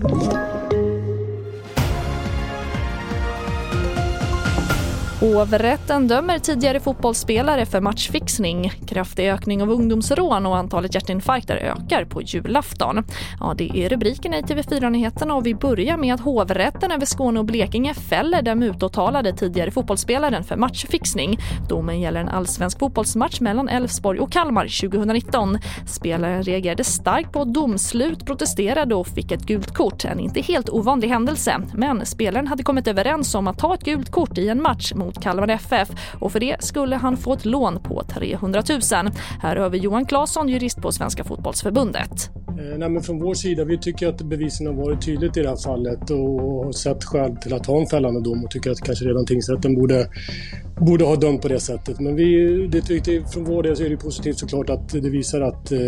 Thank you. Hovrätten dömer tidigare fotbollsspelare för matchfixning. Kraftig ökning av ungdomsrån och antalet hjärtinfarkter ökar på julafton. Ja, det är rubrikerna i TV4-nyheterna och vi börjar med att hovrätten över Skåne och Blekinge fäller den mutåtalade tidigare fotbollsspelaren för matchfixning. Domen gäller en allsvensk fotbollsmatch mellan Elfsborg och Kalmar 2019. Spelaren reagerade starkt på domslut, protesterade och fick ett gult kort. En inte helt ovanlig händelse. Men spelaren hade kommit överens om att ta ett gult kort i en match mot mot Kalmar FF och för det skulle han få ett lån på 300 000. Här över Johan Claesson, jurist på Svenska fotbollsförbundet. Eh, nej, men från vår sida, vi tycker att bevisen har varit tydligt i det här fallet och har sett skäl till att ha en fällande dom och tycker att kanske redan tingsrätten borde, borde ha dömt på det sättet. Men vi, det tyckte, från vår del så är det positivt såklart att det visar att eh,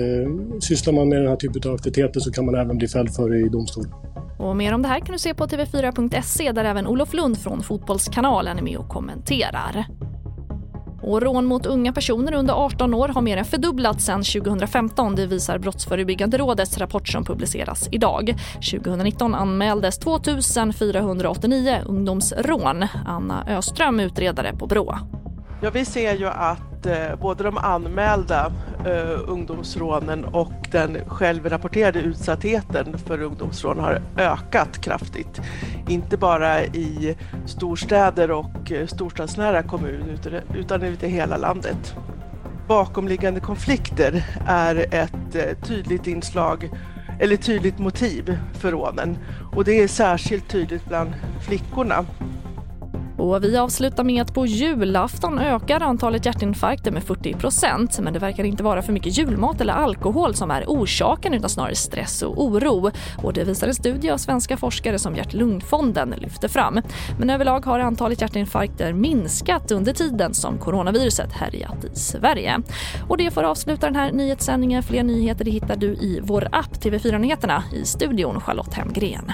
sysslar man med den här typen av aktiviteter så kan man även bli fälld för det i domstol. Och mer om det här kan du se på tv4.se där även Olof Lund från Fotbollskanalen är med och kommenterar. Och rån mot unga personer under 18 år har mer än fördubblats sedan 2015. Det visar Brottsförebyggande rådets rapport som publiceras idag. 2019 anmäldes 2 489 ungdomsrån. Anna Öström, utredare på Brå. Ja, vi ser ju att eh, både de anmälda eh, ungdomsrånen och den självrapporterade utsattheten för ungdomsrån har ökat kraftigt. Inte bara i storstäder och eh, storstadsnära kommuner utan i hela landet. Bakomliggande konflikter är ett eh, tydligt inslag eller tydligt motiv för rånen och det är särskilt tydligt bland flickorna. Och vi avslutar med att på julafton ökar antalet hjärtinfarkter med 40% men det verkar inte vara för mycket julmat eller alkohol som är orsaken utan snarare stress och oro. Och det visar en studie av svenska forskare som Hjärt-Lungfonden lyfter fram. Men överlag har antalet hjärtinfarkter minskat under tiden som coronaviruset härjat i Sverige. Och det får avsluta den här nyhetssändningen. Fler nyheter hittar du i vår app TV4 Nyheterna. I studion Charlotte Hemgren.